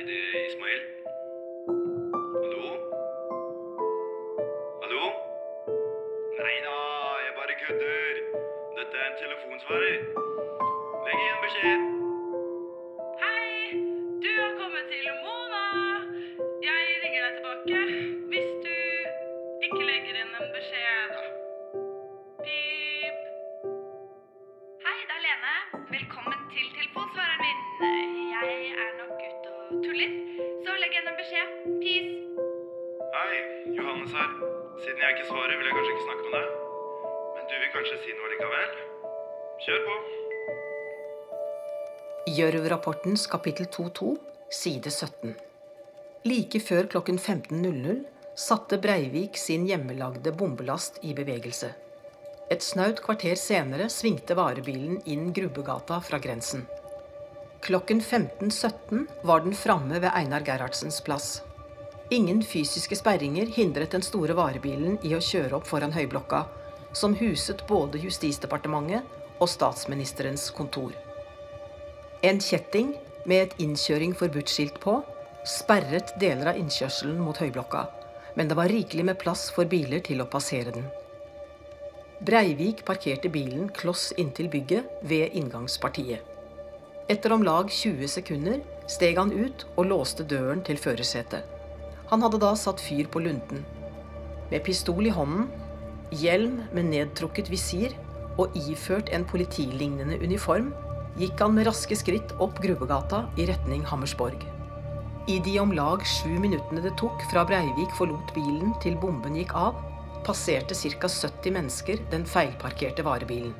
Hei, det Ismail. Hallo? Hallo? Nei da, jeg bare kødder. Dette er en telefonsvarer. Ikke snakke med deg. Men du vil kanskje si noe likevel? Kjør på. Gjørv-rapportens kapittel 2.2, side 17. Like før klokken 15.00 satte Breivik sin hjemmelagde bombelast i bevegelse. Et snaut kvarter senere svingte varebilen inn Grubbegata fra grensen. Klokken 15.17 var den framme ved Einar Gerhardsens plass. Ingen fysiske sperringer hindret den store varebilen i å kjøre opp foran Høyblokka, som huset både Justisdepartementet og statsministerens kontor. En kjetting med et innkjøring forbudt-skilt på sperret deler av innkjørselen mot Høyblokka, men det var rikelig med plass for biler til å passere den. Breivik parkerte bilen kloss inntil bygget ved inngangspartiet. Etter om lag 20 sekunder steg han ut og låste døren til førersetet. Han hadde da satt fyr på lunten. Med pistol i hånden, hjelm med nedtrukket visir og iført en politilignende uniform gikk han med raske skritt opp Grubbegata i retning Hammersborg. I de om lag sju minuttene det tok fra Breivik forlot bilen til bomben gikk av, passerte ca. 70 mennesker den feilparkerte varebilen.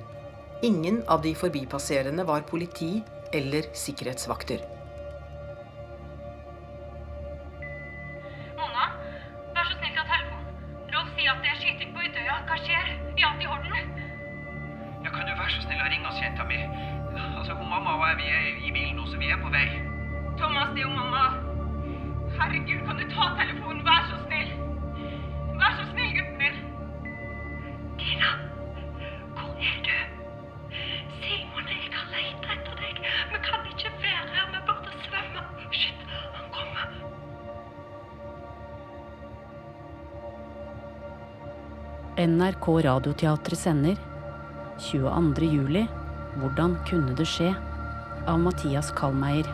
Ingen av de forbipasserende var politi eller sikkerhetsvakter. NRK Radioteatret sender 22. juli Hvordan kunne det skje? av Mathias Kallmeier.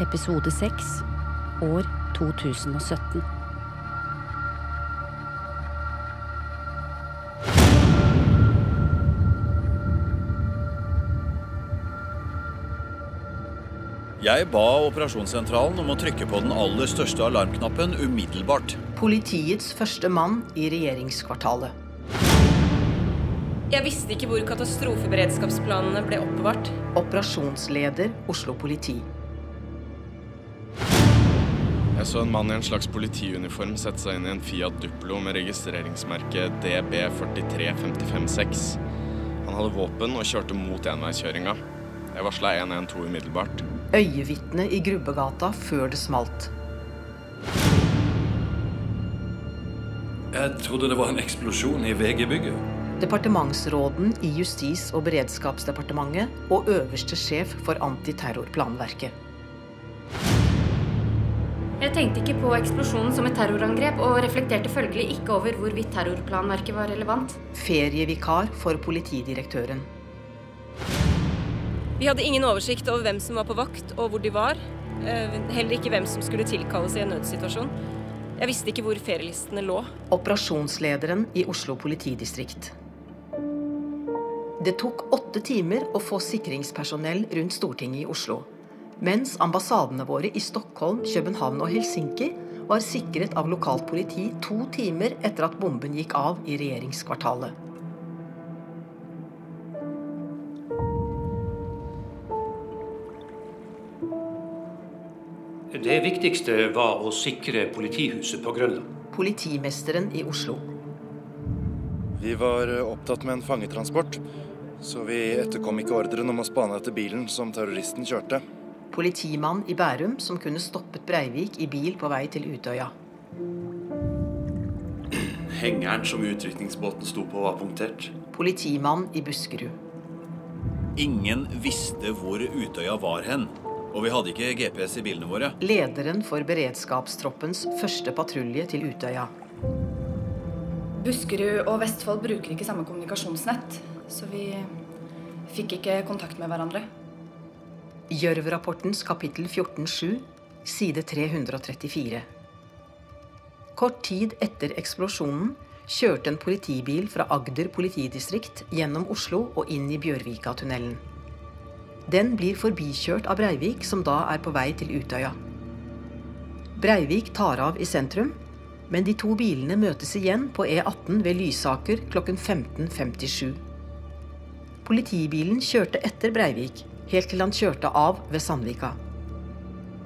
Episode 6 år 2017. Jeg ba operasjonssentralen om å trykke på den aller største alarmknappen umiddelbart. Politiets første mann i regjeringskvartalet. Jeg visste ikke hvor katastrofeberedskapsplanene ble oppbevart. Operasjonsleder Oslo politi. Jeg så en mann i en slags politiuniform sette seg inn i en Fiat Duplo med registreringsmerke DB43556. Han hadde våpen og kjørte mot enveiskjøringa. Jeg varsla 112 umiddelbart. Øyevitne i Grubbegata før det smalt. Jeg trodde det var en eksplosjon i VG-bygget. Departementsråden i Justis- og beredskapsdepartementet og øverste sjef for antiterrorplanverket. Jeg tenkte ikke på eksplosjonen som et terrorangrep, og reflekterte følgelig ikke over hvorvidt terrorplanverket var relevant. Ferievikar for politidirektøren. Vi hadde ingen oversikt over hvem som var på vakt, og hvor de var. Eh, Heller ikke hvem som skulle tilkalles i en nødsituasjon. Jeg visste ikke hvor ferielistene lå. Operasjonslederen i Oslo politidistrikt. Det tok åtte timer å få sikringspersonell rundt Stortinget i Oslo. Mens ambassadene våre i Stockholm, København og Helsinki var sikret av lokalt politi to timer etter at bomben gikk av i regjeringskvartalet. Det viktigste var å sikre politihuset på Grønland. Politimesteren i Oslo. Vi var opptatt med en fangetransport, så vi etterkom ikke ordren om å spane etter bilen som terroristen kjørte. Politimann i Bærum som kunne stoppet Breivik i bil på vei til Utøya. Hengeren som utrykningsbåten sto på, var punktert. Politimann i Buskerud. Ingen visste hvor Utøya var hen, Og vi hadde ikke GPS i bilene våre. Lederen for beredskapstroppens første patrulje til Utøya. Buskerud og Vestfold bruker ikke samme kommunikasjonsnett, så vi fikk ikke kontakt med hverandre. Gjørv-rapportens kapittel 14.7, side 334. Kort tid etter eksplosjonen kjørte en politibil fra Agder politidistrikt gjennom Oslo og inn i Bjørvika-tunnelen. Den blir forbikjørt av Breivik, som da er på vei til Utøya. Breivik tar av i sentrum, men de to bilene møtes igjen på E18 ved Lysaker klokken 15.57. Politibilen kjørte etter Breivik, helt til han kjørte av ved Sandvika.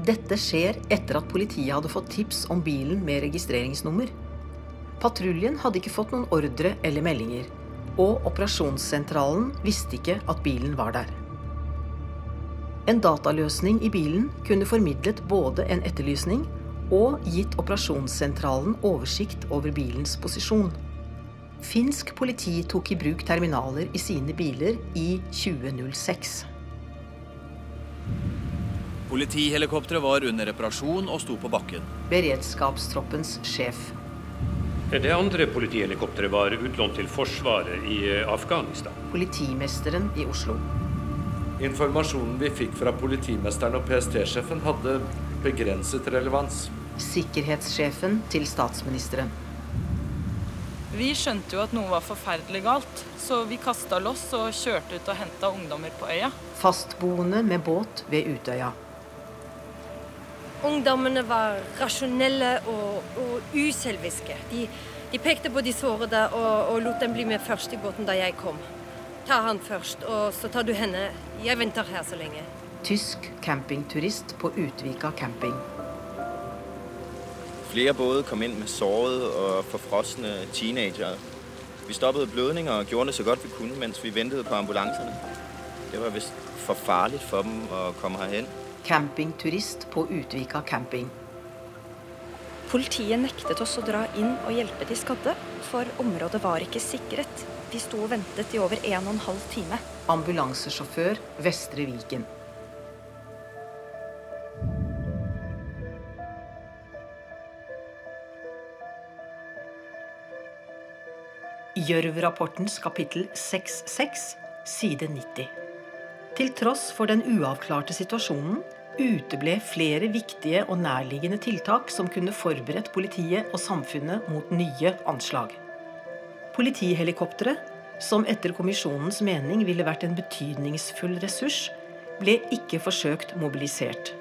Dette skjer etter at politiet hadde fått tips om bilen med registreringsnummer. Patruljen hadde ikke fått noen ordre eller meldinger, og operasjonssentralen visste ikke at bilen var der. En dataløsning i bilen kunne formidlet både en etterlysning og gitt operasjonssentralen oversikt over bilens posisjon. Finsk politi tok i bruk terminaler i sine biler i 2006. Politihelikopteret var under reparasjon og sto på bakken. Beredskapstroppens sjef. Det andre politihelikopteret var utlånt til Forsvaret i eh, Afghanistan. Politimesteren i Oslo. Informasjonen vi fikk fra politimesteren og PST-sjefen hadde begrenset relevans. Sikkerhetssjefen til statsministeren. Vi skjønte jo at noe var forferdelig galt, så vi kasta loss og kjørte ut og henta ungdommer på øya. Fastboende med båt ved Utøya. Ungdommene var rasjonelle og, og uselviske. De, de, pekte på de sårede og, og, lot dem bli med først i båten da jeg kom. Ta han først, og så tar du henne. Jeg venter her så lenge. Tysk campingturist på Utvika camping. Flere både kom inn med sårede og forfrosne teenagere. Vi stoppet blødninger og gjorde det så godt vi kunne mens vi ventet på ambulansene. Det var visst for farlig for dem å komme herhen campingturist på Utvika camping. Politiet nektet oss å dra inn og hjelpe de skadde, for området var ikke sikret. Vi sto og ventet i over en og en halv time. Ambulansesjåfør Vestre Viken. Gjørv-rapportens kapittel 6.6, side 90. Til tross for den uavklarte situasjonen uteble flere viktige og nærliggende tiltak som kunne forberedt politiet og samfunnet mot nye anslag. Politihelikopteret, som etter kommisjonens mening ville vært en betydningsfull ressurs, ble ikke forsøkt mobilisert.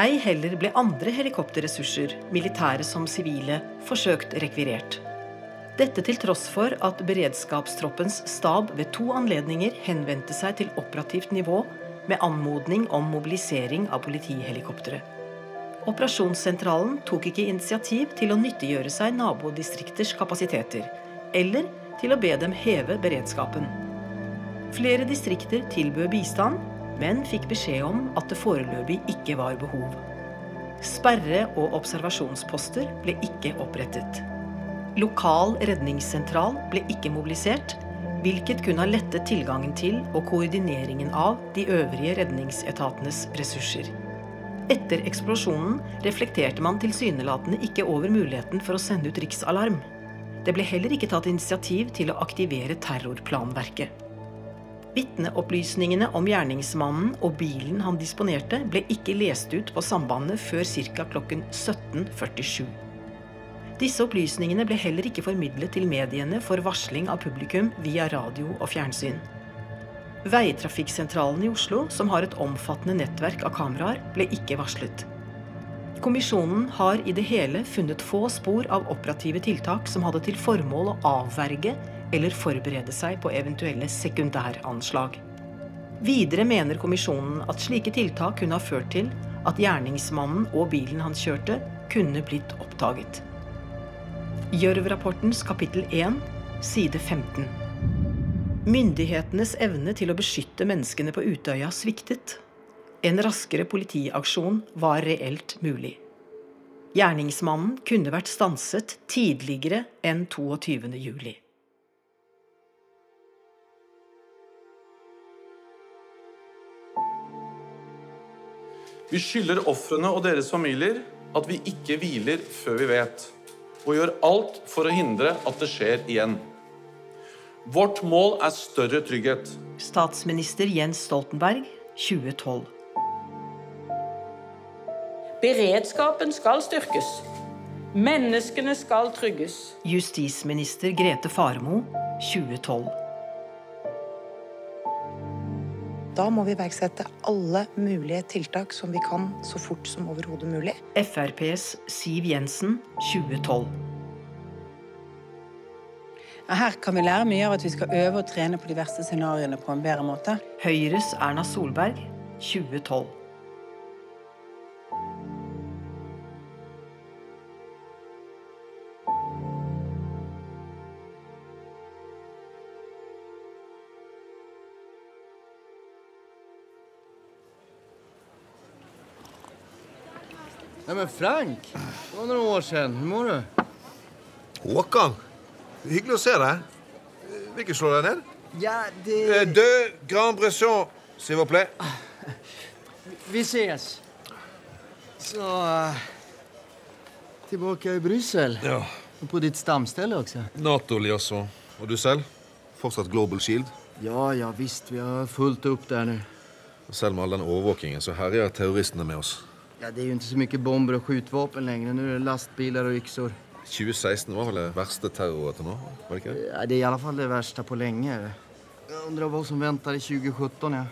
Ei heller ble andre helikopterressurser, militære som sivile, forsøkt rekvirert. Dette til tross for at beredskapstroppens stab ved to anledninger henvendte seg til operativt nivå med anmodning om mobilisering av politihelikoptre. Operasjonssentralen tok ikke initiativ til å nyttiggjøre seg nabodistrikters kapasiteter, eller til å be dem heve beredskapen. Flere distrikter tilbød bistand, men fikk beskjed om at det foreløpig ikke var behov. Sperre- og observasjonsposter ble ikke opprettet. Lokal redningssentral ble ikke mobilisert, hvilket kunne ha lettet tilgangen til og koordineringen av de øvrige redningsetatenes ressurser. Etter eksplosjonen reflekterte man tilsynelatende ikke over muligheten for å sende ut riksalarm. Det ble heller ikke tatt initiativ til å aktivere terrorplanverket. Vitneopplysningene om gjerningsmannen og bilen han disponerte, ble ikke lest ut på sambandet før ca. klokken 17.47. Disse opplysningene ble heller ikke formidlet til mediene for varsling av publikum via radio og fjernsyn. Veitrafikksentralen i Oslo, som har et omfattende nettverk av kameraer, ble ikke varslet. Kommisjonen har i det hele funnet få spor av operative tiltak som hadde til formål å avverge eller forberede seg på eventuelle sekundæranslag. Videre mener kommisjonen at slike tiltak kunne ha ført til at gjerningsmannen og bilen han kjørte, kunne blitt oppdaget. Gjørv-rapportens kapittel 1, side 15. Myndighetenes evne til å beskytte menneskene på Utøya sviktet. En raskere politiaksjon var reelt mulig. Gjerningsmannen kunne vært stanset tidligere enn 22. juli. Vi skylder ofrene og deres familier at vi ikke hviler før vi vet, og gjør alt for å hindre at det skjer igjen. Vårt mål er større trygghet. Statsminister Jens Stoltenberg 2012. Beredskapen skal styrkes. Menneskene skal trygges. Justisminister Grete Faremo 2012. Da må vi iverksette alle mulige tiltak som vi kan så fort som overhodet mulig. FrPs Siv Jensen 2012. Her kan vi lære mye av at vi skal øve og trene på de verste scenarioene på en bedre måte. Høyres Erna Solberg 2012. men Frank, det var noen år siden. Hvordan mår du? Håkan, hyggelig å se deg. Vil ikke slå deg ned? Ja, det Eh, Deux Grand Bresson, s'il vous plaît. Vi ses. Så eh, Tilbake i Brussel. Ja. Og på ditt stamstelle også. Nato også. Og du selv? Fortsatt Global Shield? Ja, ja visst. Vi har fulgt opp der nå. Selv med all den overvåkingen så herjer terroristene med oss. Ja, Det er jo ikke så mye bomber og skjutvapen lenger. Nå er det lastbiler og ykser. 2016 var vel det verste terroret til nå? Var det ikke det? Ja, det er i alle fall det verste på lenge. Jeg undrer hva som venter i 2017. ja.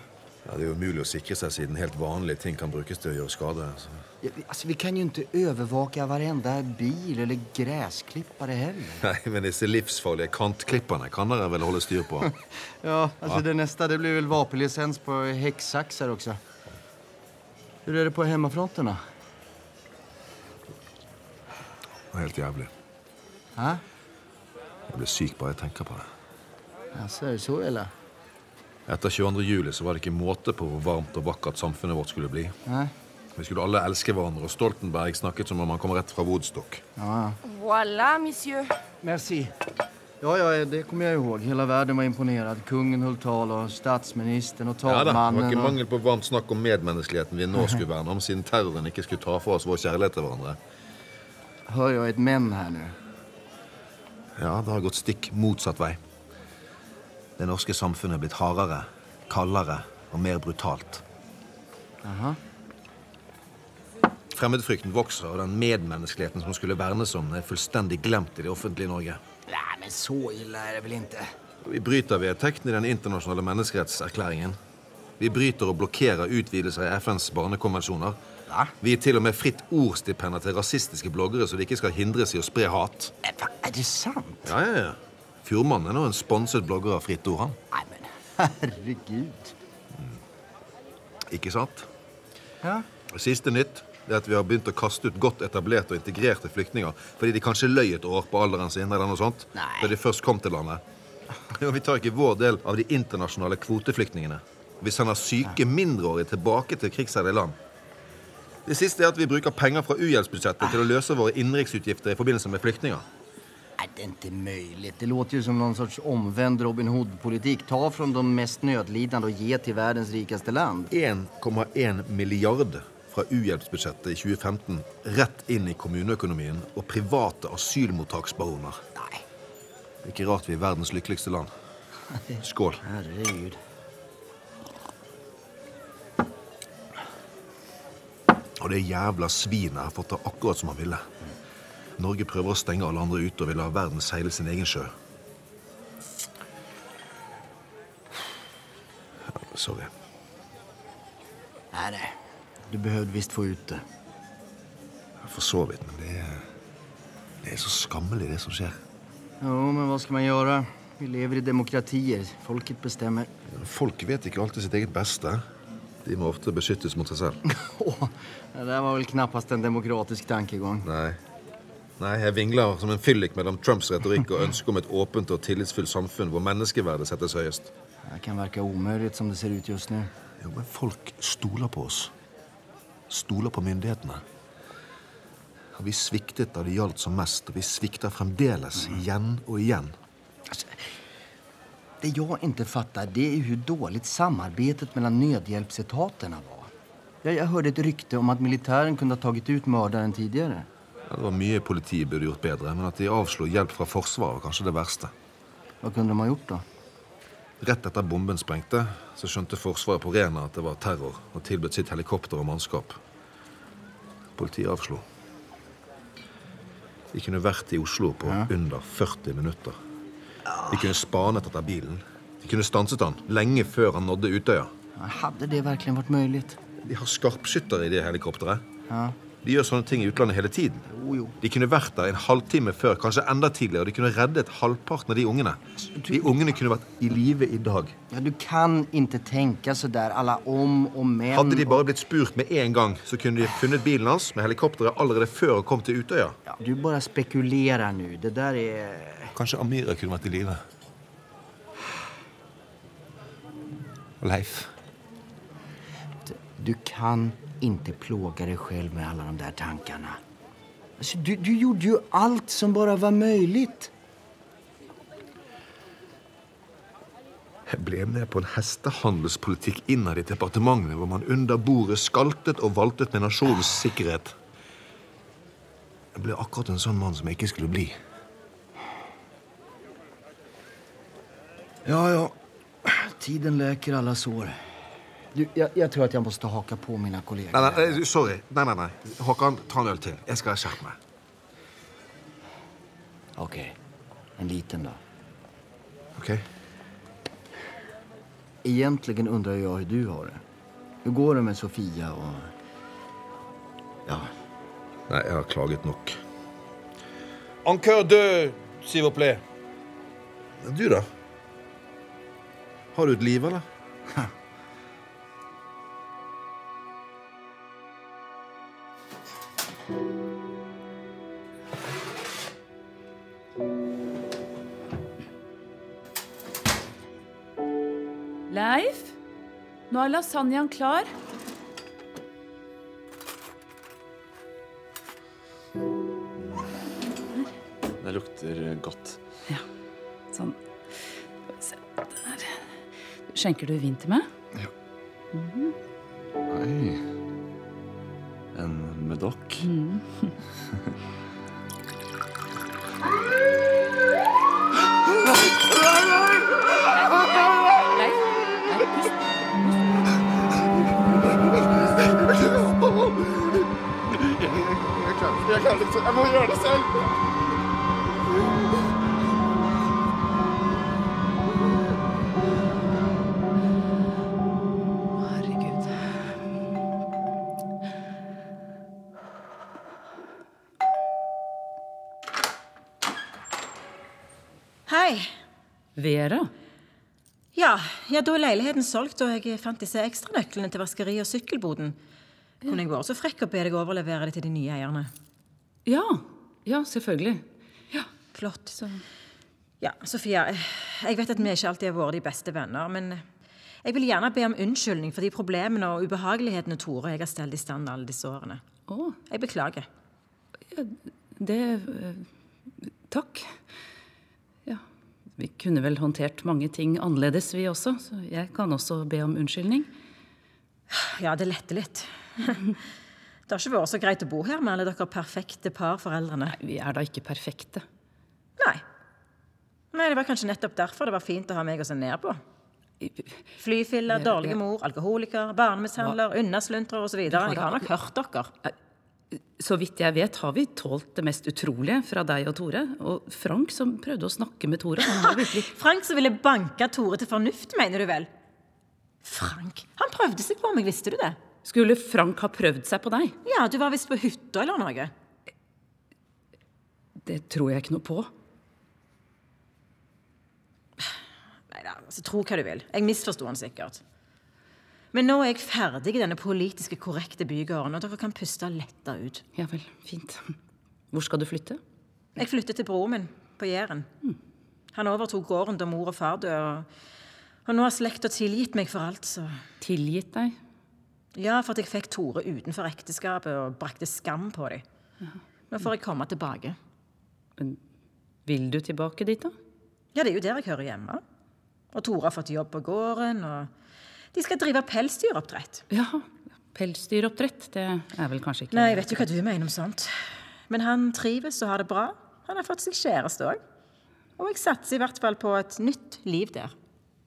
Ja, Det er jo umulig å sikre seg siden helt vanlige ting kan brukes til å gjøre skade. Så. Ja, vi- altså, vi kan jo ikke overvåke varenda bil eller gressklippere heller. Nei, men disse livsfarlige kantklipperne kan dere vel holde styr på? Ja, altså Ja. det neste det blir vel våpenlisens på hekksakser också. Hur är det på hemmafronterna? Det var helt jævlig. Hæ? Jeg blir syk bare jeg tenker på det. Alltså, är det så eller? Etter 22. juli så var det ikke måte på hvor varmt og vakkert samfunnet vårt skulle bli. Nei. Vi skulle alle elske hverandre, og Stoltenberg snakket som om han kom rett fra Woodstock. Ja, Voilà, monsieur. Merci. Ja, ja, det kommer jeg ihåg. Hele verden var imponert. Kungen holdt tal og statsministeren og talmannen Ja da, Det var ikke mangel på varmt snakk om medmenneskeligheten vi nå skulle verne om, siden terroren ikke skulle ta fra oss vår kjærlighet til hverandre. Hører jeg et men her nå? Ja, det har gått stikk motsatt vei. Det norske samfunnet er blitt hardere, kaldere og mer brutalt. Aha. Fremmedfrykten vokser, og den medmenneskeligheten som skulle vernes om, er fullstendig glemt i det offentlige Norge. Men så ille er det vel ikke? Vi bryter vedtektene i den internasjonale menneskerettserklæringen. Vi bryter og blokkerer utvidelser i FNs barnekonvensjoner. Vi gir til og med fritt ord-stipender til rasistiske bloggere, så de ikke skal hindres i å spre hat. Er det sant? Ja, ja, ja. Fjordmannen er nå en sponset blogger av Fritt Ord, han. Nei, men Herregud. Ikke sant? Ja. Siste nytt er at vi har begynt å kaste ut godt etablerte og integrerte flyktninger fordi de kanskje løy et år på alderen sin eller noe sånt, da de først kom til landet. Vi tar ikke vår del av de internasjonale kvoteflyktningene. Vi sender syke mindreårige tilbake til krigsherjede land. Det siste er at vi bruker penger fra uhjelpsbudsjettet til å løse våre innenriksutgifter i forbindelse med flyktninger. Nei, det er ikke mulig. Det låter jo som noen slags omvendt Robin Hood-politikk. Ta fra de mest nødlidende og gi til verdens rikeste land. 1,1 milliard fra uhjelpsbudsjettet i 2015 rett inn i kommuneøkonomien og private asylmottaksbaroner. Nei. Det er ikke rart vi er verdens lykkeligste land. Skål. Herregud. Og det jævla svinet har fått det akkurat som han ville. Norge prøver å stenge alle andre ute og vil la verden seile sin egen sjø. Sorry. Nei, nej. Du behøvde visst få ut det. For så vidt, men det er, det er så skammelig, det som skjer. Jo, men hva skal man gjøre? Vi lever i demokratier. Folket bestemmer. Folk vet ikke alltid sitt eget beste. De må ofte beskyttes mot seg selv. Det var vel knappast en demokratisk tankegang. Nei. Nei, jeg vingler som en fyllik mellom Trumps retorikk og ønsket om et åpent og tillitsfullt samfunn hvor menneskeverdet settes høyest. Det kan virke omöjligt som det ser ut just nu. Jo, men folk stoler på oss. Stoler på myndighetene. Og vi sviktet da det gjaldt som mest, og vi svikter fremdeles igjen og igjen. Det jeg ikke fatter, det er hvor dårlig samarbetet mellom nødhjelpsetatene var. Jeg, jeg hørte et rykte om at militæren kunne ha tatt ut morderen tidligere. Ja, det var mye politiet burde gjort bedre, men at de avslo hjelp fra Forsvaret, var kanskje det verste. Hva kunne de ha gjort, da? Rett etter bomben sprengte, så skjønte Forsvaret på Rena at det var terror, og tilbød sitt helikopter og mannskap. Politiet avslo. De kunne vært i Oslo på under 40 minutter. De kunne spanet etter bilen. De kunne stanset han lenge før han nådde Utøya. Hadde det virkelig vært mulig? De har skarpskyttere i det helikopteret. Ja. De gjør sånne ting i utlandet hele tiden. De kunne vært der en halvtime før, kanskje enda tidligere. De kunne reddet halvparten av de ungene. De ungene kunne vært i live i dag. Ja, du kan ikke tenke så der alle om og men Hadde de bare blitt spurt med en gang, så kunne de funnet bilen hans med helikopteret allerede før han kom til Utøya. Ja, du bare spekulerer nå. Det der er Kanskje Amira kunne vært i live. Og Leif. Du kan ikke plåge deg selv med alle de der tankene. Altså, du, du gjorde jo alt som bare var mulig. Jeg ble med på en hestehandelspolitikk innad i departementene hvor man under bordet skaltet og valtet med nasjonens sikkerhet. Jeg ble akkurat en sånn mann som jeg ikke skulle bli. Ja, ja. Tiden leker alle sår. Du, jeg, jeg tror at jeg måtte hake på mine kolleger. Nei, nei, nei, sorry. Nei, nei, nei. Håkan, ta en øl til. Jeg skal skjerpe meg. Ok. En liten, da. Ok. Egentlig undrer jeg hvordan du har det. Hvordan går det med Sofia og Ja. Nei, jeg har klaget nok. Encore deux, s'il vous plaît. Du, da? Har du et liv, eller? Leif, nå er lasagnaen klar. Det lukter godt. Ja, sånn. Skal vi se Der. Skjenker du vin til meg? Ja. Mhm. Oi. En medokk. Mhm. Jeg kan ikke Jeg må gjøre det selv. Ja, ja, da er leiligheten solgt, og jeg fant disse ekstranøklene til vaskeriet og sykkelboden. Kunne jeg vært så frekk å be deg overlevere det til de nye eierne? Ja. Ja, selvfølgelig. Flott. Ja, Sofia, jeg vet at vi ikke alltid har vært de beste venner, men jeg vil gjerne be om unnskyldning for de problemene og ubehagelighetene Tore og jeg har stelt i stand alle disse årene. Å. Jeg beklager. Det eh, Takk. Vi kunne vel håndtert mange ting annerledes, vi også. Så jeg kan også be om unnskyldning. Ja, det letter litt. Det har ikke vært så greit å bo her med alle dere perfekte parforeldrene. Nei, Vi er da ikke perfekte. Nei. Nei, Det var kanskje nettopp derfor det var fint å ha meg å se ned på. Flyfiller, dårlige mor, alkoholiker, barnemishandler, unnasluntre osv. Jeg har nok hørt dere. Så vidt jeg vet, har vi tålt det mest utrolige fra deg og Tore. Og Frank som prøvde å snakke med Tore. Virkelig Frank som ville banke Tore til fornuft, mener du vel? Frank? Han prøvde seg på meg, visste du det? Skulle Frank ha prøvd seg på deg? Ja, du var visst på hytta eller noe. Det tror jeg ikke noe på. Nei da, altså, tro hva du vil. Jeg misforsto han sikkert. Men nå er jeg ferdig i denne politiske korrekte bygården, og dere kan puste letta ut. Ja vel, fint. Hvor skal du flytte? Jeg flytter til broren min på Jæren. Han overtok gården da mor og far døde, og, og nå har slekta tilgitt meg for alt, så Tilgitt deg? Ja, for at jeg fikk Tore utenfor ekteskapet og brakte skam på dem. Nå får jeg komme tilbake. Men vil du tilbake dit, da? Ja, det er jo der jeg hører hjemme. Og Tore har fått jobb på gården, og de skal drive pelsdyroppdrett. Ja, Pelsdyroppdrett, det er vel kanskje ikke Nei, jeg vet jo hva du mener om sånt. Men han trives og har det bra. Han har fått seg kjæreste òg. Og jeg satser i hvert fall på et nytt liv der.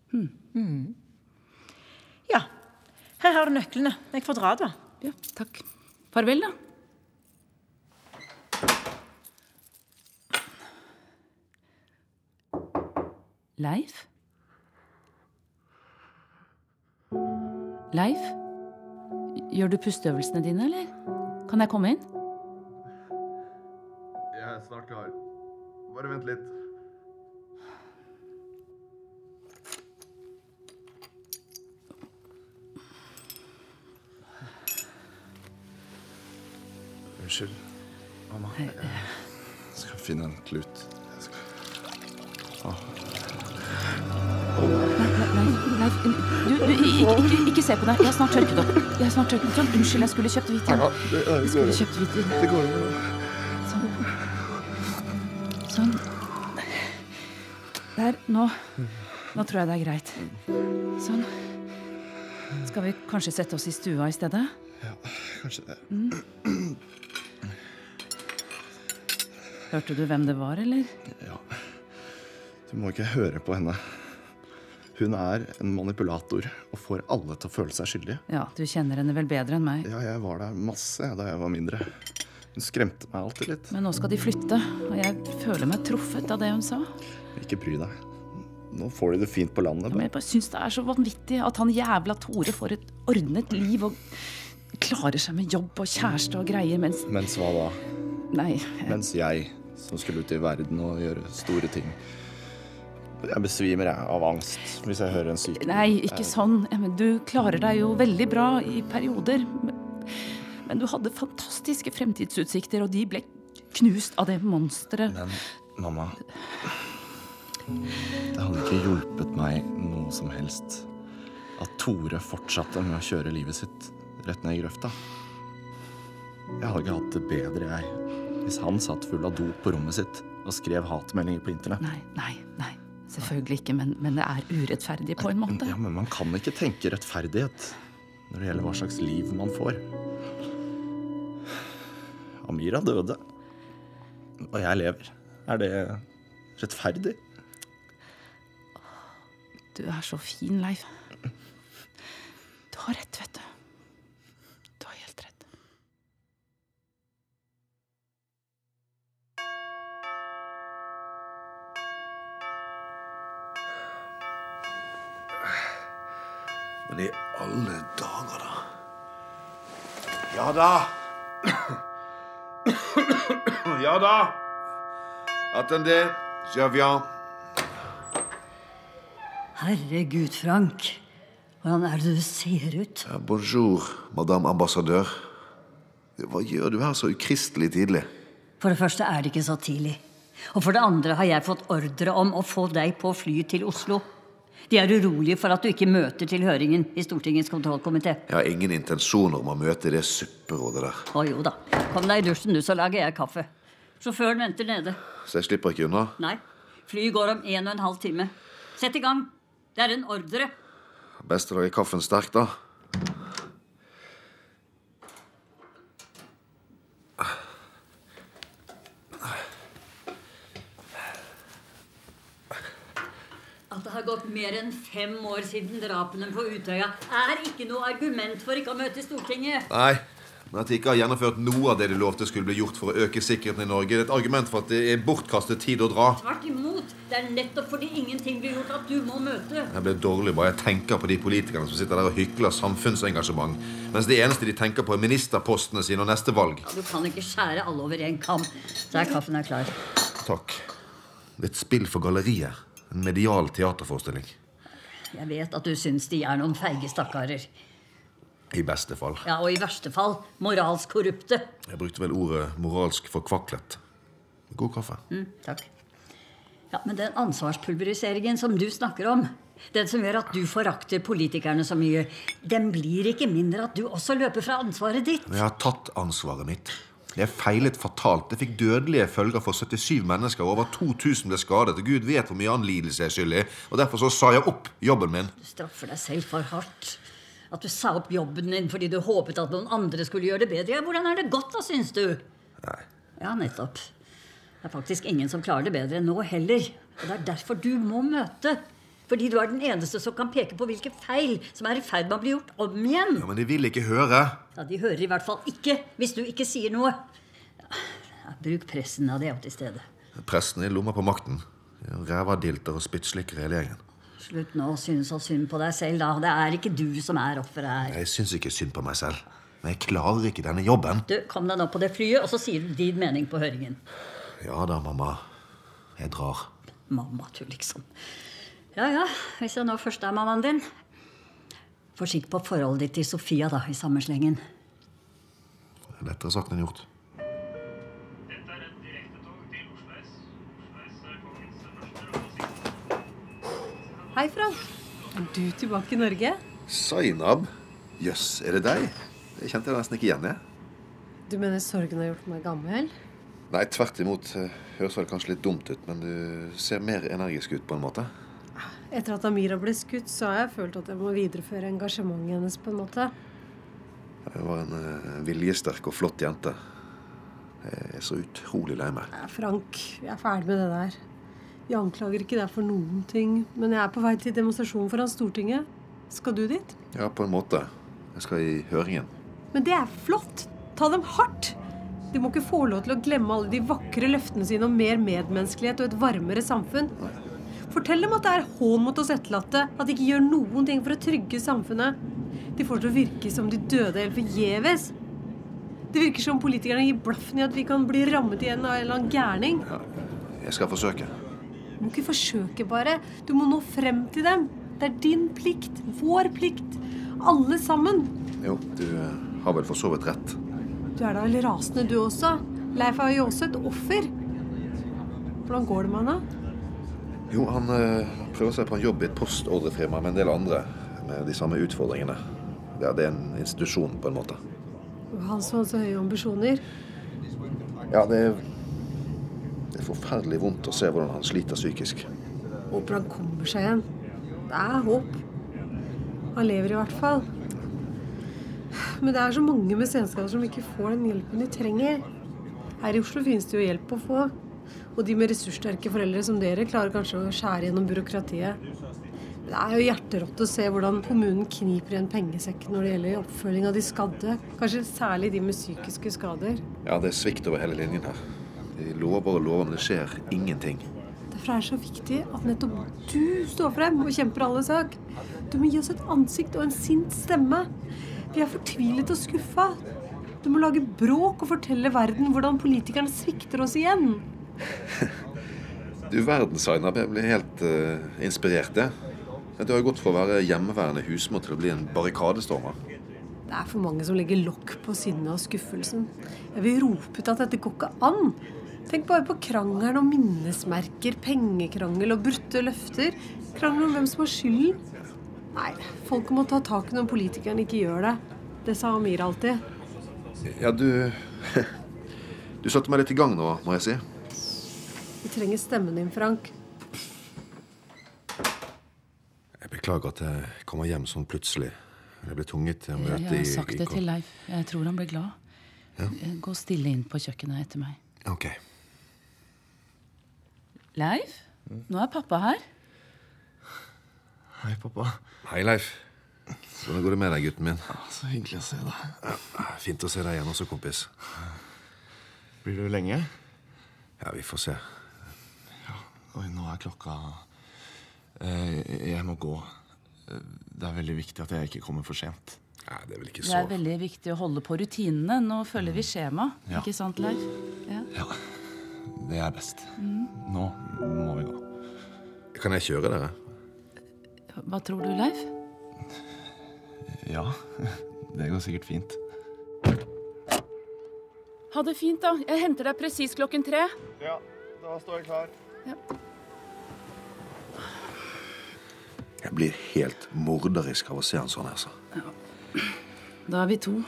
Hmm. Mhm. Ja. Her har du nøklene. Jeg får dra, da. Ja, takk. Farvel, da. Leif? Leif? Gjør du pusteøvelsene dine, eller? Kan jeg komme inn? Jeg er snart klar. Bare vent litt. Unnskyld, mamma. Jeg skal finne en klut. Jeg skal... Åh. Leif, du, du ikke, ikke, ikke se på deg. Jeg har snart tørket opp. Jeg har snart tørket opp. Sånn, unnskyld, jeg skulle kjøpt hvitvin. Ja, det- det Jeg skulle kjøpt hvitvin. Det går jo Sånn. Sånn. Der. Nå. Nå tror jeg det er greit. Sånn. Skal vi kanskje sette oss i stua i stedet? Ja, kanskje det. Mm. Hørte du hvem det var, eller? Ja. Du må ikke høre på henne. Hun er en manipulator og får alle til å føle seg skyldige. Ja, du kjenner henne vel bedre enn meg. Ja, jeg var der masse da jeg var mindre. Hun skremte meg alltid litt. Men nå skal de flytte, og jeg føler meg truffet av det hun sa. Ikke bry deg. Nå får de det fint på landet. Men jeg bare syns det er så vanvittig at han jævla Tore får et ordnet liv og klarer seg med jobb og kjæreste og greier, mens Mens hva da? Nei. Mens jeg, som skulle ut i verden og gjøre store ting. Jeg besvimer jeg av angst hvis jeg hører en syk Nei, ikke sånn. Men du klarer deg jo veldig bra i perioder. Men, men du hadde fantastiske fremtidsutsikter, og de ble knust av det monsteret. Men mamma Det hadde ikke hjulpet meg noe som helst at Tore fortsatte med å kjøre livet sitt rett ned i grøfta. Jeg hadde ikke hatt det bedre, jeg, hvis han satt full av dop på rommet sitt og skrev hatmeldinger på internett. Nei, nei, nei. Selvfølgelig ikke, men, men det er urettferdig på en måte. Ja, Men man kan ikke tenke rettferdighet når det gjelder hva slags liv man får. Amira døde, og jeg lever. Er det rettferdig? Du er så fin, Leif. Du har rett, vet du. Men i alle dager, da. Ja da. ja da. Attendez, je viens. Herregud, Frank. Hvordan er det du ser ut? Ja, bonjour, madame ambassadør. Hva gjør du her så ukristelig tidlig? For det første er det ikke så tidlig. Og for det andre har jeg fått ordre om å få deg på flyet til Oslo. De er urolige for at du ikke møter til høringen i Stortingets kontrollkomité. Jeg har ingen intensjoner om å møte det supperådet der. Å jo da. Kom deg i dusjen, du, så lager jeg kaffe. Sjåføren venter nede. Så jeg slipper ikke unna? Nei, flyet går om en og en halv time. Sett i gang. Det er en ordre. Best å lage kaffen sterk, da. Gått mer enn fem år siden drapene på Utøya, er ikke noe argument for ikke å møte i Stortinget. Nei, men at de ikke har gjennomført noe av det de lovte skulle bli gjort for å øke sikkerheten i Norge, det er et argument for at det er bortkastet tid å dra. Tvert imot. Det er nettopp fordi ingenting blir gjort at du må møte. Jeg blir dårlig bare jeg tenker på de politikerne som sitter der og hykler samfunnsengasjement, mens det eneste de tenker på, er ministerpostene sine og neste valg. Ja, du kan ikke skjære alle over en kam. Der kaffen er klar. Takk. Det er et spill for galleriet. En medial teaterforestilling. Jeg vet at du syns de er noen feige stakkarer. I beste fall. Ja, Og i verste fall moralsk korrupte. Jeg brukte vel ordet moralsk forkvaklet. God kaffe. Mm, takk. Ja, Men den ansvarspulveriseringen som du snakker om, den som gjør at du forakter politikerne så mye, den blir ikke mindre at du også løper fra ansvaret ditt. Jeg har tatt ansvaret mitt. Jeg feilet fatalt. Det fikk dødelige følger for 77 mennesker. og Over 2000 ble skadet. og Gud vet hvor mye annen lidelse jeg er skyldig i. Og Derfor så sa jeg opp jobben min. Du straffer deg selv for hardt. At du sa opp jobben din fordi du håpet at noen andre skulle gjøre det bedre. Ja, hvordan er det gått, da, syns du? Nei. Ja, nettopp. Det er faktisk ingen som klarer det bedre enn nå heller. Og det er derfor du må møte. Fordi du er den eneste som kan peke på hvilke feil som er i ferd med å bli gjort om igjen. Ja, Men de vil ikke høre. Ja, De hører i hvert fall ikke hvis du ikke sier noe. Ja, bruk pressen av det til stede. Presten i lomma på makten. Rævadilter og spyttslikkere hele gjengen. Slutt nå å synes så synd på deg selv, da. Det er ikke du som er offeret her. Jeg syns ikke synd på meg selv. Men jeg klarer ikke denne jobben. Du, Kom deg nå på det flyet, og så sier du din mening på høringen. Ja da, mamma. Jeg drar. Mamma, du, liksom. Ja ja, hvis jeg nå først er mammaen din. Forsiktig på forholdet ditt til Sofia, da, i samme slengen. Det er lettere sagt enn gjort. Hei, Frank. Er du tilbake i Norge? Zainab? Jøss, er det deg? Det kjente jeg nesten ikke igjen. jeg. Du mener sorgen har gjort meg gammel? Nei, tvert imot. Høres vel kanskje litt dumt ut, men du ser mer energisk ut på en måte. Etter at Amira ble skutt, så har jeg følt at jeg må videreføre engasjementet hennes på en måte. Hun var en eh, viljesterk og flott jente. Jeg er så utrolig lei meg. Frank, jeg er ferdig med det der. Vi anklager ikke deg for noen ting, men jeg er på vei til demonstrasjon foran Stortinget. Skal du dit? Ja, på en måte. Jeg skal i høringen. Men det er flott! Ta dem hardt! De må ikke få lov til å glemme alle de vakre løftene sine om mer medmenneskelighet og et varmere samfunn. Fortell dem at det er hån mot oss etterlatte, at de ikke gjør noen ting for å trygge samfunnet. De får det til å virke som de døde helt forgjeves. Det virker som politikerne gir blaffen i at vi kan bli rammet igjen av en eller annen gærning. Jeg skal forsøke. Du må ikke forsøke, bare. Du må nå frem til dem. Det er din plikt. Vår plikt. Alle sammen. Jo, du eh, har vel for så vidt rett. Du er da vel rasende, du også? Leif er jo også et offer. Hvordan går det med da? Jo, han eh, prøver seg på en jobb i et postordrefirma med en del andre med de samme utfordringene. Ja, det er en institusjon, på en måte. Han har så høye ambisjoner. Ja, det er, det er forferdelig vondt å se hvordan han sliter psykisk. Håper han kommer seg igjen. Det er håp. Han lever i hvert fall. Men det er så mange med senskader som ikke får den hjelpen de trenger. Her i Oslo finnes det jo hjelp å få. Og de med ressurssterke foreldre som dere klarer kanskje å skjære gjennom byråkratiet. Det er jo hjerterått å se hvordan kommunen kniper igjen pengesekken når det gjelder oppfølging av de skadde. Kanskje særlig de med psykiske skader. Ja, det er svikt over hele linjen her. De lover og lover, men det skjer ingenting. Derfor er det så viktig at nettopp du står frem og kjemper alle sak. Du må gi oss et ansikt og en sint stemme. Vi er fortvilet og skuffa. Du må lage bråk og fortelle verden hvordan politikerne svikter oss igjen. Du verden, Zainab. Jeg ble helt uh, inspirert, jeg. Du har jo gått fra å være hjemmeværende husmor til å bli en barrikadestormer. Det er for mange som legger lokk på sinnet og skuffelsen. Jeg vil rope ut at dette går ikke an. Tenk bare på krangelen om minnesmerker, pengekrangel og brutte løfter. Krangel om hvem som har skylden. Nei, folk må ta tak når politikerne ikke gjør det. Det sa Amir alltid. Ja, du Du satte meg litt i gang nå, må jeg si. Vi trenger stemmen din, Frank. Jeg beklager at jeg kommer hjem sånn plutselig. Jeg ble tvunget til å Jeg har har i sagt det til Leif. Jeg tror han blir glad. Ja. Gå stille inn på kjøkkenet etter meg. Ok. Leif, nå er pappa her. Hei, pappa. Hei, Leif. Hvordan går det med deg, gutten min? Så hyggelig å se deg. Fint å se deg igjen også, kompis. Blir du lenge? Ja, vi får se. Oi, nå er klokka eh, Jeg må gå. Eh, Det er veldig viktig at jeg ikke kommer for sent. Nei, det er vel ikke så Det er veldig viktig å holde på rutinene. Nå følger vi skjema. Ja. Ikke sant, Leif? Ja. Det er best. Mm. Nå må vi gå. Kan jeg kjøre dere? Hva tror du, Leif? Ja, det går sikkert fint. Ha det fint, da. Jeg henter deg presis klokken tre. Ja, da står jeg klar. Jeg blir helt morderisk av å se han sånn. altså. Da er vi to.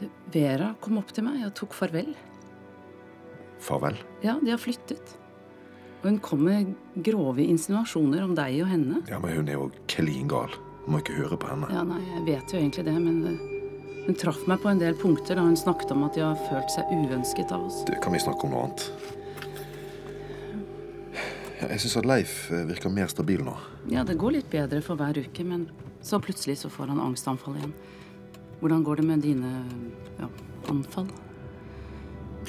Du, Vera kom opp til meg og tok farvel. Farvel. Ja, de har flyttet. Og hun kom med grove insinuasjoner om deg og henne. Ja, Men hun er jo klin gal. Må ikke høre på henne. Ja, nei, jeg vet jo egentlig det, men eh, hun traff meg på en del punkter da hun snakket om at de har følt seg uønsket av oss. Det kan vi snakke om noe annet? Jeg syns at Leif eh, virker mer stabil nå. Ja, det går litt bedre for hver uke, men så plutselig så får han angstanfall igjen. Hvordan går det med dine ja, anfall?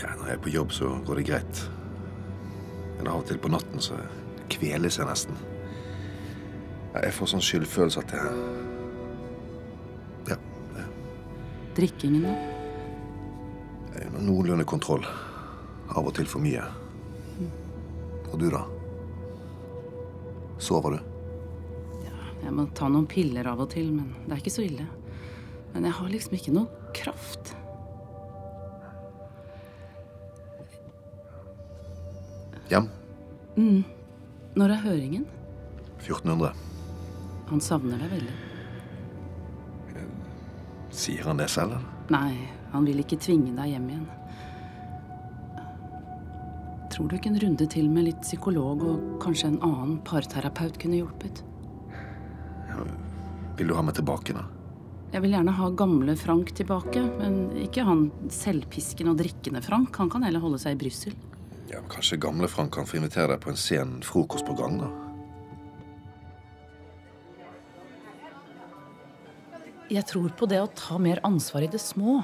Ja, Når jeg er på jobb, så går det greit. Men av og til på natten så kveles jeg nesten. Ja, jeg får sånn skyldfølelse at jeg Ja. ja. Drikkingen, da? Noenlunde kontroll. Av og til for mye. Og du, da? Sover du? Jeg må ta noen piller av og til, men det er ikke så ille. Men jeg har liksom ikke noe kraft. Hjem? Mm. Når er høringen? 1400. Han savner deg veldig. Sier han det selv, eller? Nei, han vil ikke tvinge deg hjem igjen. Tror du ikke en runde til med litt psykolog og kanskje en annen parterapeut kunne hjulpet? Vil du ha meg tilbake, da? Jeg vil gjerne ha gamle Frank tilbake, men ikke han selvpisken og drikkende Frank. Han kan heller holde seg i Brussel. Ja, men Kanskje gamle Frank kan få invitere deg på en sen frokost på gang, da? Jeg tror på det å ta mer ansvar i det små.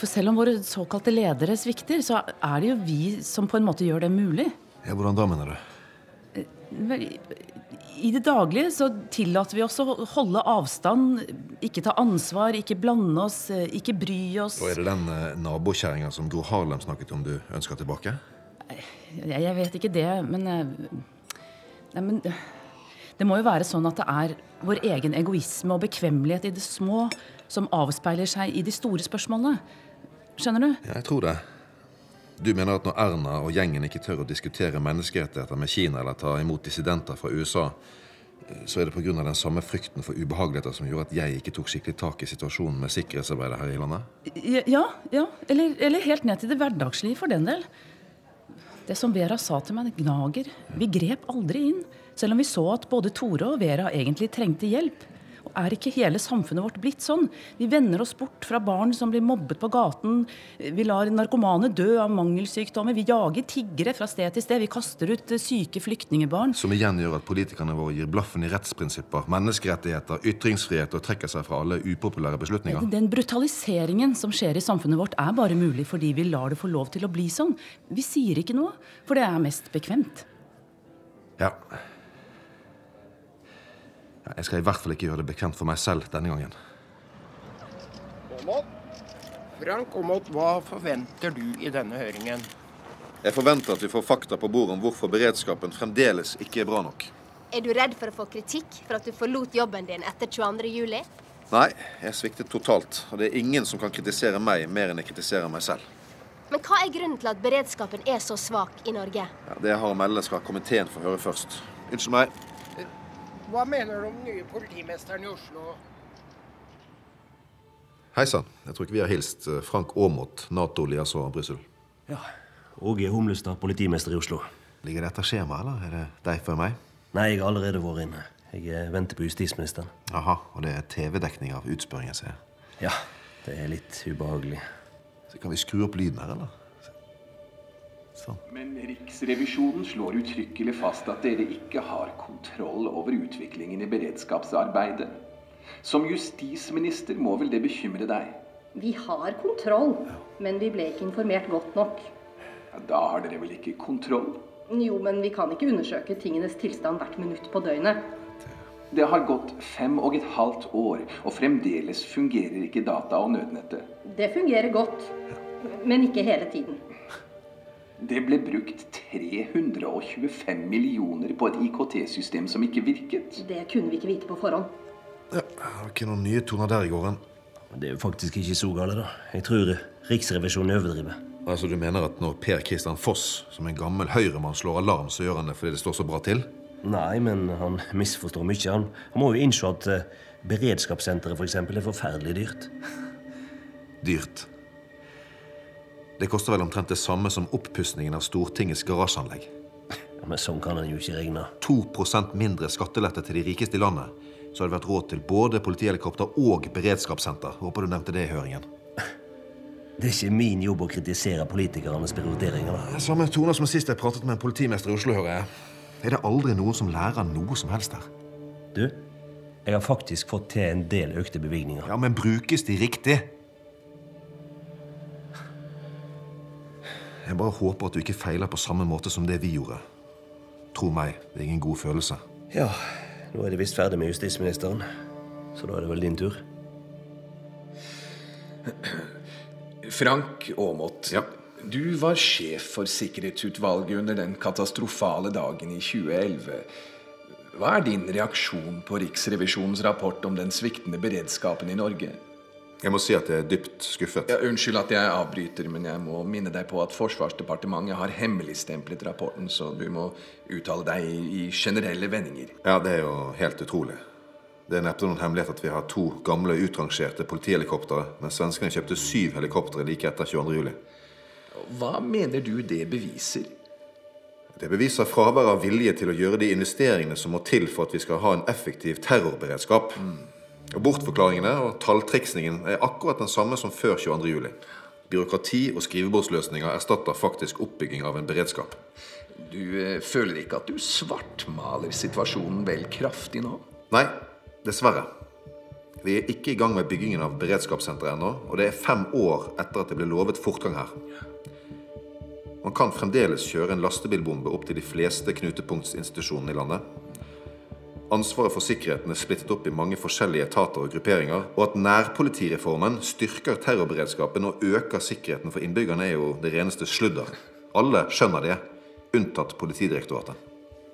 For selv om våre såkalte ledere svikter, så er det jo vi som på en måte gjør det mulig. Ja, Hvordan da, mener du? Vel, I det daglige så tillater vi oss å holde avstand, ikke ta ansvar, ikke blande oss, ikke bry oss. Og Er det den eh, nabokjerringa som Gro Harlem snakket om, du ønsker tilbake? Jeg, jeg vet ikke det, men eh, Nei, men Det må jo være sånn at det er vår egen egoisme og bekvemmelighet i det små som avspeiler seg i de store spørsmålene. Skjønner du? Ja, jeg tror det. Du mener at når Erna og gjengen ikke tør å diskutere menneskerettigheter med Kina eller ta imot dissidenter fra USA, så er det pga. den samme frykten for ubehageligheter som gjorde at jeg ikke tok skikkelig tak i situasjonen med sikkerhetsarbeidet her i landet? Ja, ja. Eller, eller helt ned til det hverdagslige, for den del. Det som Vera sa til meg, gnager. Vi grep aldri inn. Selv om vi så at både Tore og Vera egentlig trengte hjelp. Er ikke hele samfunnet vårt blitt sånn? Vi vender oss bort fra barn som blir mobbet på gaten. Vi lar narkomane dø av mangelsykdommer. Vi jager tiggere fra sted til sted. Vi kaster ut eh, syke flyktningebarn. Som igjen gjør at politikerne våre gir blaffen i rettsprinsipper, menneskerettigheter, ytringsfrihet og trekker seg fra alle upopulære beslutninger. Den brutaliseringen som skjer i samfunnet vårt, er bare mulig fordi vi lar det få lov til å bli sånn. Vi sier ikke noe, for det er mest bekvemt. Ja. Jeg skal i hvert fall ikke gjøre det bekvemt for meg selv denne gangen. Aamodt? Frank Aamodt, hva forventer du i denne høringen? Jeg forventer at vi får fakta på bordet om hvorfor beredskapen fremdeles ikke er bra nok. Er du redd for å få kritikk for at du forlot jobben din etter 22. juli? Nei, jeg sviktet totalt. Og det er ingen som kan kritisere meg mer enn jeg kritiserer meg selv. Men hva er grunnen til at beredskapen er så svak i Norge? Ja, det jeg har å melde, skal komiteen få høre først. Unnskyld meg. Hva mener du om den nye politimesteren i Oslo? Hei sann. Jeg tror ikke vi har hilst. Frank Aamodt, Nato-liaison Brussel. Ja. Åge Humlestad, politimester i Oslo. Ligger dette skjemaet, eller er det deg før meg? Nei, jeg har allerede vært inne. Jeg eh, venter på justisministeren. Aha, og det er TV-dekning av utspørringen, ser jeg. Ja, det er litt ubehagelig. Så kan vi skru opp lyden her, eller? Men Riksrevisjonen slår uttrykkelig fast at dere ikke har kontroll over utviklingen i beredskapsarbeidet. Som justisminister må vel det bekymre deg? Vi har kontroll, men vi ble ikke informert godt nok. Ja, Da har dere vel ikke kontroll? Jo, men vi kan ikke undersøke tingenes tilstand hvert minutt på døgnet. Det har gått fem og et halvt år, og fremdeles fungerer ikke data og nødnettet. Det fungerer godt, men ikke hele tiden. Det ble brukt 325 millioner på et IKT-system som ikke virket. Det kunne vi ikke vite på forhånd. Ja, ikke noen nye toner der i gården. Det er jo faktisk ikke så galt, da. Jeg tror Riksrevisjonen overdriver. Altså, Du mener at når Per Kristian Foss, som en gammel høyremann, slår alarm, så gjør han det fordi det står så bra til? Nei, men han misforstår mye. Han, han må jo innse at uh, beredskapssenteret for eksempel, er forferdelig dyrt. Dyrt. Det koster vel omtrent det samme som oppussingen av Stortingets garasjeanlegg. Ja, men sånn kan en jo ikke regne. 2% mindre skattelette til de rikeste i landet, så hadde det vært råd til både politihelikopter og beredskapssenter. Håper du nevnte det i høringen. Det er ikke min jobb å kritisere politikernes prioriteringer. Samme toner som sist jeg pratet med en politimester i Oslo, hører jeg. Er det aldri noen som lærer noe som helst her? Du, jeg har faktisk fått til en del økte bevilgninger. Ja, Men brukes de riktig? Jeg bare håper at du ikke feiler på samme måte som det vi gjorde. Tro meg, det er ingen god følelse. Ja, nå er det visst ferdig med justisministeren. Så da er det vel din tur. Frank Aamodt, du var sjef for sikkerhetsutvalget under den katastrofale dagen i 2011. Hva er din reaksjon på Riksrevisjonens rapport om den sviktende beredskapen i Norge? Jeg må si at jeg er dypt skuffet. Ja, unnskyld at jeg avbryter, men jeg må minne deg på at Forsvarsdepartementet har hemmeligstemplet rapporten, så du må uttale deg i, generelle vendinger. Ja, det er jo helt utrolig. Det er neppe noen hemmelighet at vi har to gamle, utrangerte politihelikoptre, men svenskene kjøpte syv helikoptre like etter 22. juli. Hva mener du det beviser? Det beviser fravær av vilje til å gjøre de investeringene som må til for at vi skal ha en effektiv terrorberedskap. Og Bortforklaringene og talltriksingen er akkurat den samme som før 22. juli. Byråkrati og skrivebordsløsninger erstatter faktisk oppbygging av en beredskap. Du eh, føler ikke at du svartmaler situasjonen vel kraftig nå? Nei, dessverre. Vi er ikke i gang med byggingen av beredskapssenteret ennå, og det er fem år etter at det ble lovet fortgang her. Man kan fremdeles kjøre en lastebilbombe opp til de fleste knutepunktsinstitusjonene i landet. Ansvaret for sikkerheten er splittet opp i mange forskjellige etater og grupperinger, og at nærpolitireformen styrker terrorberedskapen og øker sikkerheten for innbyggerne, er jo det reneste sludder. Alle skjønner det, unntatt Politidirektoratet.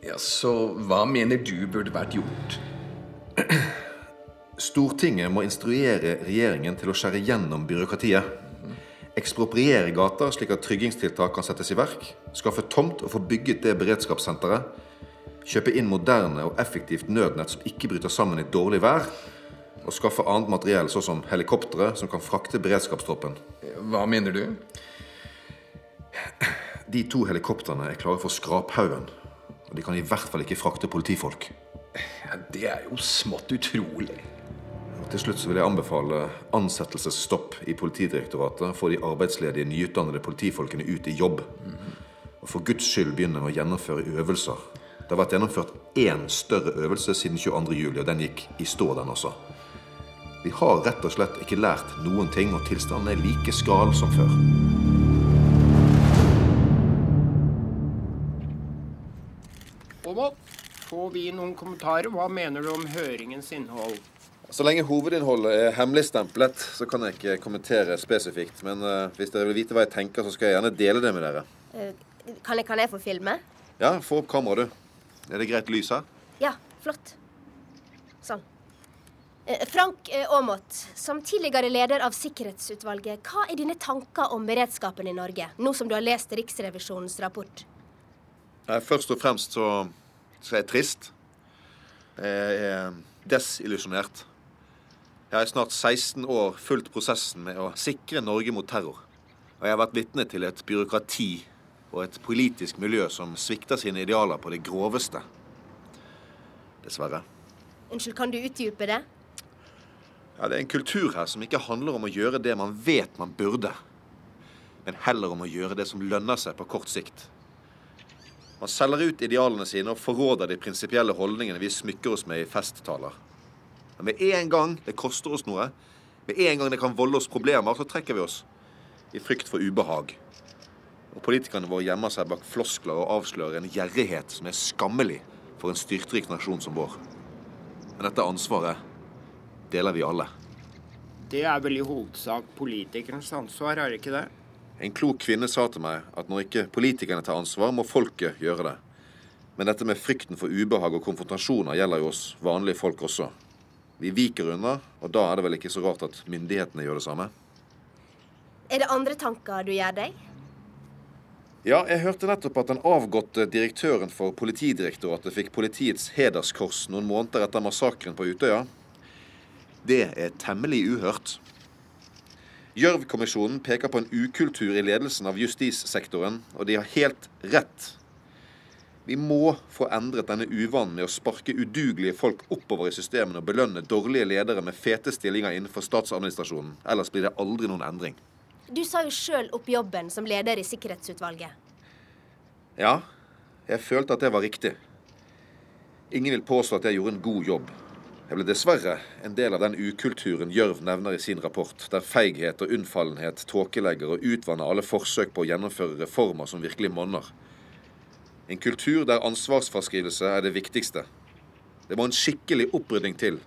Ja, Så hva mener du burde vært gjort? Stortinget må instruere regjeringen til å skjære gjennom byråkratiet. Ekspropriere gater slik at tryggingstiltak kan settes i verk. Skaffe tomt og få bygget det beredskapssenteret. Kjøpe inn moderne og effektivt nødnett som ikke bryter sammen i dårlig vær. Og skaffe annet materiell, sånn som helikoptre som kan frakte beredskapstroppen. Hva mener du? De to helikoptrene er klare for skraphaugen. Og de kan i hvert fall ikke frakte politifolk. Ja, det er jo smått utrolig. Og til slutt så vil jeg anbefale ansettelsesstopp i Politidirektoratet. Få de arbeidsledige, nyutdannede politifolkene ut i jobb. Og for Guds skyld begynne å gjennomføre øvelser. Det har vært gjennomført én større øvelse siden 22. juli, og den gikk i stå, den også. Vi har rett og slett ikke lært noen ting, og tilstanden er like skral som før. Aamodt, får vi noen kommentarer? Hva mener du om høringens innhold? Så lenge hovedinnholdet er hemmeligstemplet, så kan jeg ikke kommentere spesifikt. Men uh, hvis dere vil vite hva jeg tenker, så skal jeg gjerne dele det med dere. Eh, Kan jeg, kan jeg få filme? Ja, få opp kameraet, du. Er det greit lys her? Ja, flott. Sånn. Eh, Frank eh, Aamodt, som tidligere leder av Sikkerhetsutvalget, hva er dine tanker om beredskapen i Norge, nå som du har lest Riksrevisjonens rapport? Først og fremst så, så er jeg trist. Jeg er desillusjonert. Jeg har i snart 16 år fulgt prosessen med å sikre Norge mot terror. Og jeg har vært vitne til et byråkrati og et politisk miljø som svikter sine idealer på det groveste. Dessverre. Unnskyld, kan du utdype det? Ja, Det er en kultur her som ikke handler om å gjøre det man vet man burde, men heller om å gjøre det som lønner seg på kort sikt. Man selger ut idealene sine og forråder de prinsipielle holdningene vi smykker oss med i festtaler. Men med en gang det koster oss noe, med en gang det kan volde oss problemer, så trekker vi oss. I frykt for ubehag. Og politikerne våre gjemmer seg bak floskler og avslører en gjerrighet som er skammelig for en styrtrik nasjon som vår. Men dette ansvaret deler vi alle. Det er vel i hovedsak politikernes ansvar, er det ikke det? En klok kvinne sa til meg at når ikke politikerne tar ansvar, må folket gjøre det. Men dette med frykten for ubehag og konfrontasjoner gjelder jo oss vanlige folk også. Vi viker unna, og da er det vel ikke så rart at myndighetene gjør det samme. Er det andre tanker du gjør deg? Ja, jeg hørte nettopp at den avgåtte direktøren for Politidirektoratet fikk politiets hederskors noen måneder etter massakren på Utøya. Det er temmelig uhørt. Gjørv-kommisjonen peker på en ukultur i ledelsen av justissektoren, og de har helt rett. Vi må få endret denne uvanen med å sparke udugelige folk oppover i systemene og belønne dårlige ledere med fete stillinger innenfor statsadministrasjonen. Ellers blir det aldri noen endring. Du sa jo sjøl opp jobben som leder i Sikkerhetsutvalget. Ja, jeg følte at det var riktig. Ingen vil påstå at jeg gjorde en god jobb. Jeg ble dessverre en del av den ukulturen Gjørv nevner i sin rapport, der feighet og unnfallenhet tåkelegger og utvanner alle forsøk på å gjennomføre reformer som virkelig monner. En kultur der ansvarsfraskrivelse er det viktigste. Det må en skikkelig opprydding til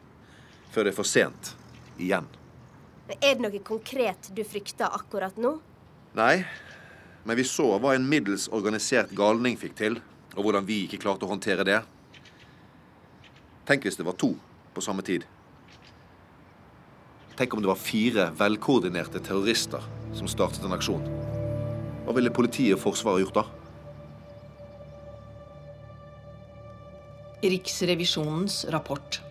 før det er for sent. Igjen. Er det noe konkret du frykter akkurat nå? Nei, men vi så hva en middels organisert galning fikk til, og hvordan vi ikke klarte å håndtere det. Tenk hvis det var to på samme tid. Tenk om det var fire velkoordinerte terrorister som startet en aksjon. Hva ville politiet og Forsvaret gjort da? Riksrevisjonens rapport.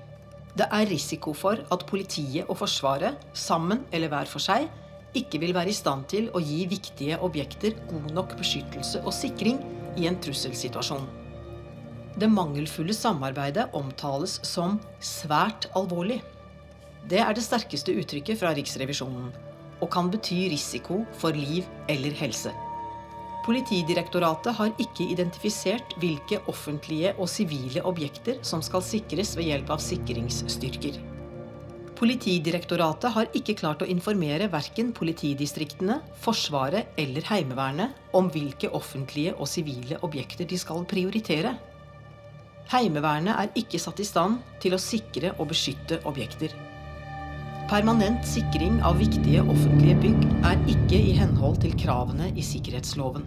Det er risiko for at politiet og Forsvaret, sammen eller hver for seg, ikke vil være i stand til å gi viktige objekter god nok beskyttelse og sikring i en trusselsituasjon. Det mangelfulle samarbeidet omtales som svært alvorlig. Det er det sterkeste uttrykket fra Riksrevisjonen, og kan bety risiko for liv eller helse. Politidirektoratet har ikke identifisert hvilke offentlige og sivile objekter som skal sikres ved hjelp av sikringsstyrker. Politidirektoratet har ikke klart å informere verken politidistriktene, Forsvaret eller Heimevernet om hvilke offentlige og sivile objekter de skal prioritere. Heimevernet er ikke satt i stand til å sikre og beskytte objekter. Permanent sikring av viktige offentlige bygg er ikke i henhold til kravene i sikkerhetsloven.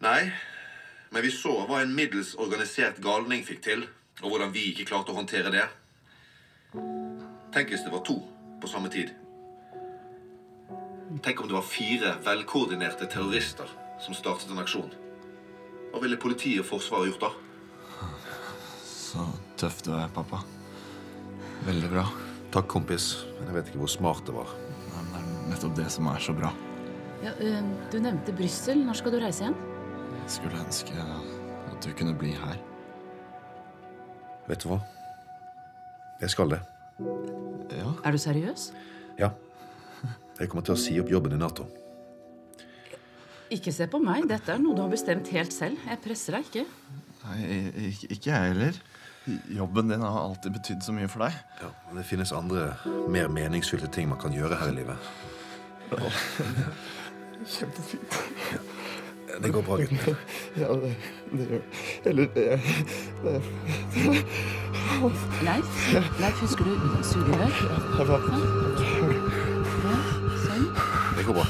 Nei, men vi så hva en middels organisert galning fikk til, og hvordan vi ikke klarte å håndtere det. Tenk hvis det var to på samme tid. Tenk om det var fire velkoordinerte terrorister som startet en aksjon. Hva ville politiet og Forsvaret gjort da? Tøff du er, pappa. Veldig bra. Takk, kompis. Men jeg vet ikke hvor smart det var. Det er nettopp det som er så bra. Ja, øh, du nevnte Brussel. Når skal du reise igjen? Jeg skulle ønske at du kunne bli her. Vet du hva? Jeg skal det. Ja. Er du seriøs? Ja. Jeg kommer til å si opp jobben i Nato. Ikke se på meg. Dette er noe du har bestemt helt selv. Jeg presser deg ikke. Nei, ikke, ikke jeg heller. Jobben din har alltid betydd så mye for deg. Ja, men det finnes andre, mer meningsfylte ting man kan gjøre her i livet. Ja. Kjempefint. Det går bra, gutten. Ja, det, det gjør Eller det, det, Leif? Leif, husker du sugerør? Ja, Ja, sånn. Det går bra.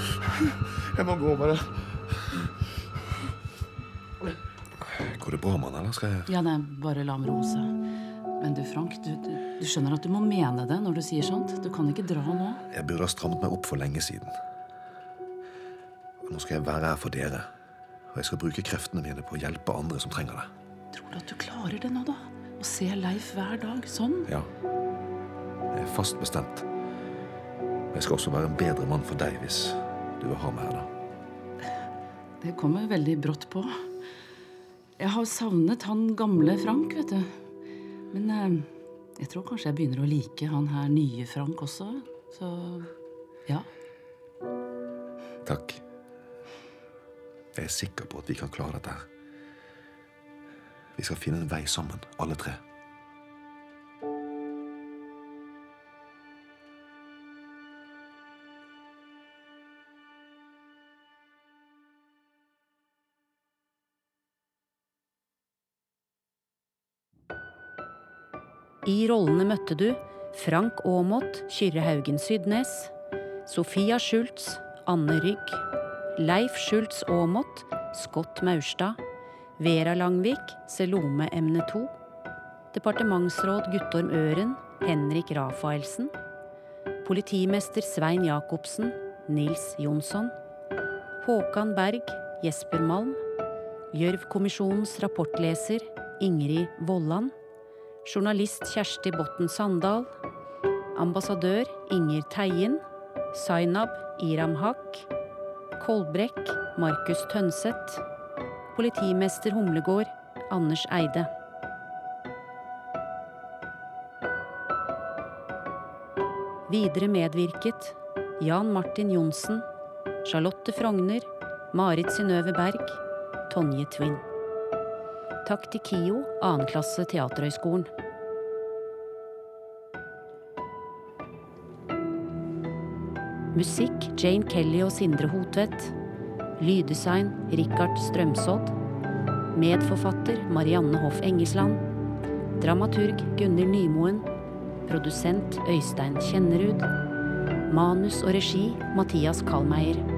Jeg må gå, bare. Går det bra, mann, eller skal jeg Ja, nei, bare la ham roe seg. Men du, Frank, du, du, du skjønner at du må mene det når du sier sånt? Du kan ikke dra nå. Jeg burde ha strammet meg opp for lenge siden. Og nå skal jeg være her for dere. Og jeg skal bruke kreftene mine på å hjelpe andre som trenger det. Tror du at du klarer det nå, da? Å se Leif hver dag sånn? Ja. Jeg er fast bestemt. Og jeg skal også være en bedre mann for deg hvis du vil ha meg her, da. Det kommer veldig brått på. Jeg har savnet han gamle Frank, vet du. Men eh, jeg tror kanskje jeg begynner å like han her nye Frank også. Så ja. Takk. Jeg er sikker på at vi kan klare dette. Vi skal finne en vei sammen, alle tre. I rollene møtte du Frank Aamodt, Kyrre Haugen Sydnes, Sofia Schultz, Anne Rygg, Leif Schultz Aamodt, Scott Maurstad, Vera Langvik, Selome emne 2, departementsråd Guttorm Øren, Henrik Rafaelsen, politimester Svein Jacobsen, Nils Jonsson, Håkan Berg, Jesper Malm, Gjørv-kommisjonens rapportleser Ingrid Vollan, journalist Kjersti Botten Sandal, ambassadør Inger Teien, Zainab Iram Haq, Kolbrekk, Markus Tønseth. Politimester Humlegård, Anders Eide. Videre medvirket Jan Martin Johnsen, Charlotte Frogner, Marit Synnøve Berg, Tonje Twin. Takk til KIO, 2. klasse Teaterhøgskolen. Musikk Jane Kelly og Sindre Hotvedt. Lyddesign Rikard Strømsodd. Medforfatter Marianne Hoff Engesland. Dramaturg Gunnhild Nymoen. Produsent Øystein Kjennerud. Manus og regi Mathias Kallmeier.